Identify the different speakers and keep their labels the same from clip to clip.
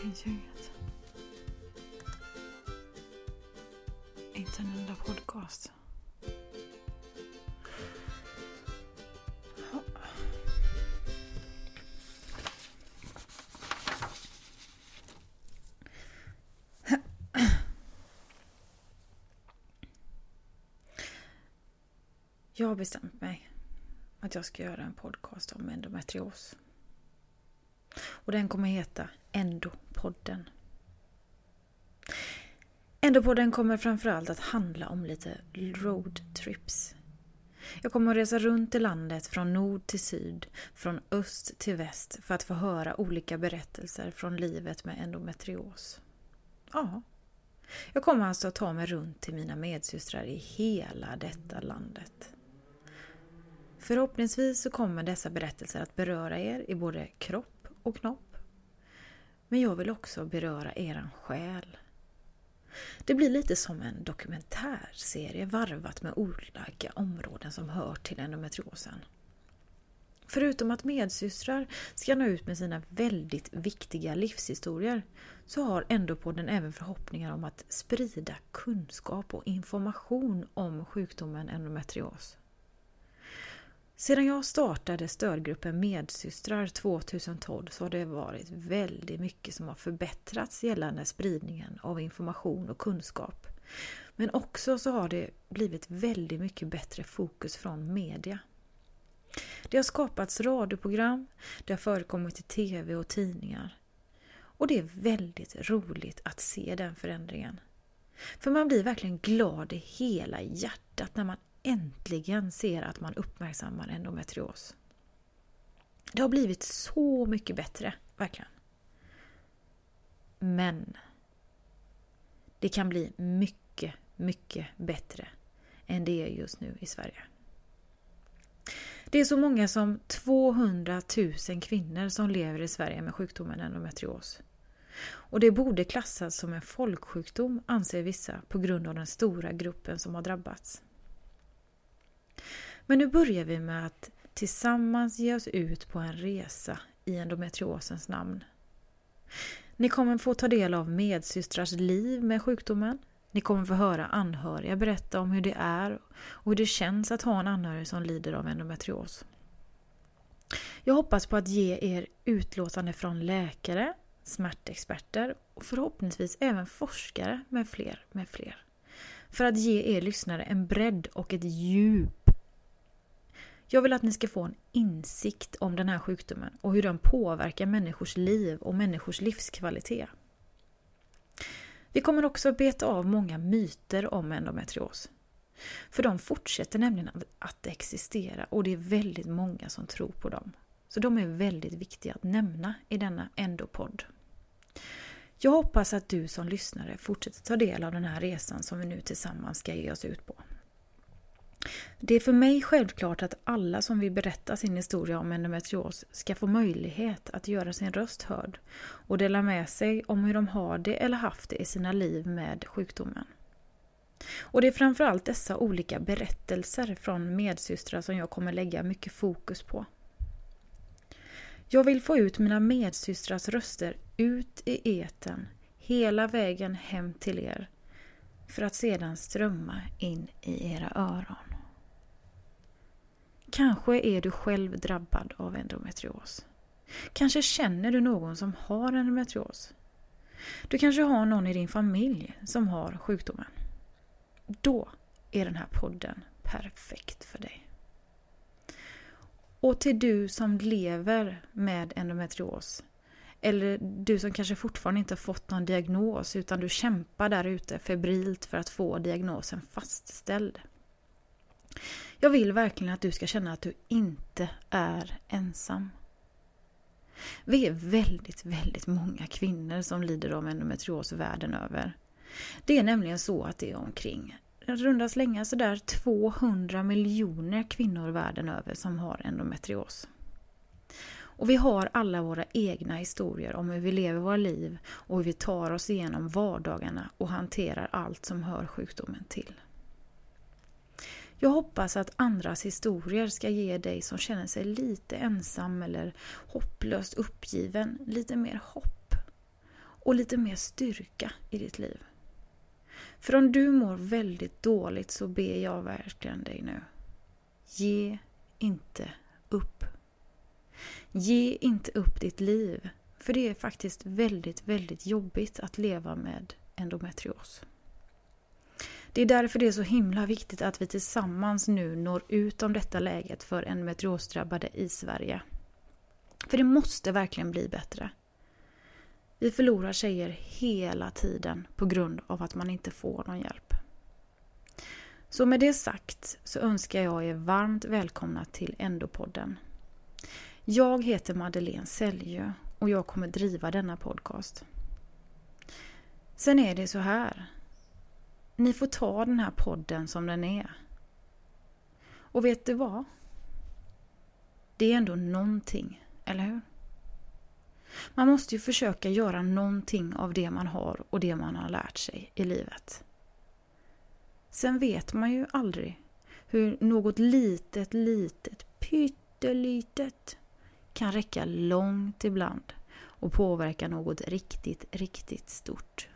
Speaker 1: finns ju inget. Inte en enda podcast. Jag har bestämt mig att jag ska göra en podcast om endometrios. Och den kommer heta Endopodden. Endopodden kommer framförallt att handla om lite roadtrips. Jag kommer att resa runt i landet från nord till syd, från öst till väst för att få höra olika berättelser från livet med endometrios. Ja, jag kommer alltså att ta mig runt till mina medsystrar i hela detta landet. Förhoppningsvis så kommer dessa berättelser att beröra er i både kropp och knopp. Men jag vill också beröra eran själ. Det blir lite som en dokumentärserie varvat med olika områden som hör till endometriosen. Förutom att medsystrar ska nå ut med sina väldigt viktiga livshistorier så har Endopodden även förhoppningar om att sprida kunskap och information om sjukdomen endometrios. Sedan jag startade stödgruppen Medsystrar 2012 så har det varit väldigt mycket som har förbättrats gällande spridningen av information och kunskap. Men också så har det blivit väldigt mycket bättre fokus från media. Det har skapats radioprogram, det har förekommit i tv och tidningar. Och det är väldigt roligt att se den förändringen. För man blir verkligen glad i hela hjärtat när man äntligen ser att man uppmärksammar endometrios. Det har blivit så mycket bättre, verkligen. Men det kan bli mycket, mycket bättre än det är just nu i Sverige. Det är så många som 200 000 kvinnor som lever i Sverige med sjukdomen endometrios. Och det borde klassas som en folksjukdom anser vissa på grund av den stora gruppen som har drabbats. Men nu börjar vi med att tillsammans ge oss ut på en resa i endometriosens namn. Ni kommer få ta del av medsystrars liv med sjukdomen. Ni kommer få höra anhöriga berätta om hur det är och hur det känns att ha en anhörig som lider av endometrios. Jag hoppas på att ge er utlåtande från läkare, smärtexperter och förhoppningsvis även forskare med fler, med fler. För att ge er lyssnare en bredd och ett djup jag vill att ni ska få en insikt om den här sjukdomen och hur den påverkar människors liv och människors livskvalitet. Vi kommer också att beta av många myter om endometrios. För de fortsätter nämligen att existera och det är väldigt många som tror på dem. Så de är väldigt viktiga att nämna i denna endopodd. Jag hoppas att du som lyssnare fortsätter ta del av den här resan som vi nu tillsammans ska ge oss ut på. Det är för mig självklart att alla som vill berätta sin historia om endometrios ska få möjlighet att göra sin röst hörd och dela med sig om hur de har det eller haft det i sina liv med sjukdomen. Och det är framförallt dessa olika berättelser från medsystrar som jag kommer lägga mycket fokus på. Jag vill få ut mina medsystrars röster ut i eten hela vägen hem till er för att sedan strömma in i era öron. Kanske är du själv drabbad av endometrios. Kanske känner du någon som har endometrios. Du kanske har någon i din familj som har sjukdomen. Då är den här podden perfekt för dig. Och till du som lever med endometrios eller du som kanske fortfarande inte har fått någon diagnos utan du kämpar där ute febrilt för att få diagnosen fastställd. Jag vill verkligen att du ska känna att du inte är ensam. Vi är väldigt, väldigt många kvinnor som lider av endometrios världen över. Det är nämligen så att det är omkring runda slänga sådär 200 miljoner kvinnor världen över som har endometrios. Och vi har alla våra egna historier om hur vi lever våra liv och hur vi tar oss igenom vardagarna och hanterar allt som hör sjukdomen till. Jag hoppas att andras historier ska ge dig som känner sig lite ensam eller hopplöst uppgiven lite mer hopp. och lite mer styrka i ditt liv. För om du mår väldigt dåligt så ber jag verkligen dig nu. Ge inte upp. Ge inte upp ditt liv. För det är faktiskt väldigt, väldigt jobbigt att leva med endometrios. Det är därför det är så himla viktigt att vi tillsammans nu når ut om detta läget för endometriosdrabbade i Sverige. För det måste verkligen bli bättre. Vi förlorar tjejer hela tiden på grund av att man inte får någon hjälp. Så med det sagt så önskar jag er varmt välkomna till Endopodden. Jag heter Madeleine Säljö och jag kommer driva denna podcast. Sen är det så här. Ni får ta den här podden som den är. Och vet du vad? Det är ändå någonting, eller hur? Man måste ju försöka göra någonting av det man har och det man har lärt sig i livet. Sen vet man ju aldrig hur något litet, litet, pyttelitet kan räcka långt ibland och påverka något riktigt, riktigt stort.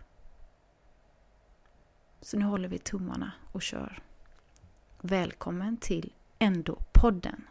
Speaker 1: Så nu håller vi tummarna och kör. Välkommen till Ändå-podden.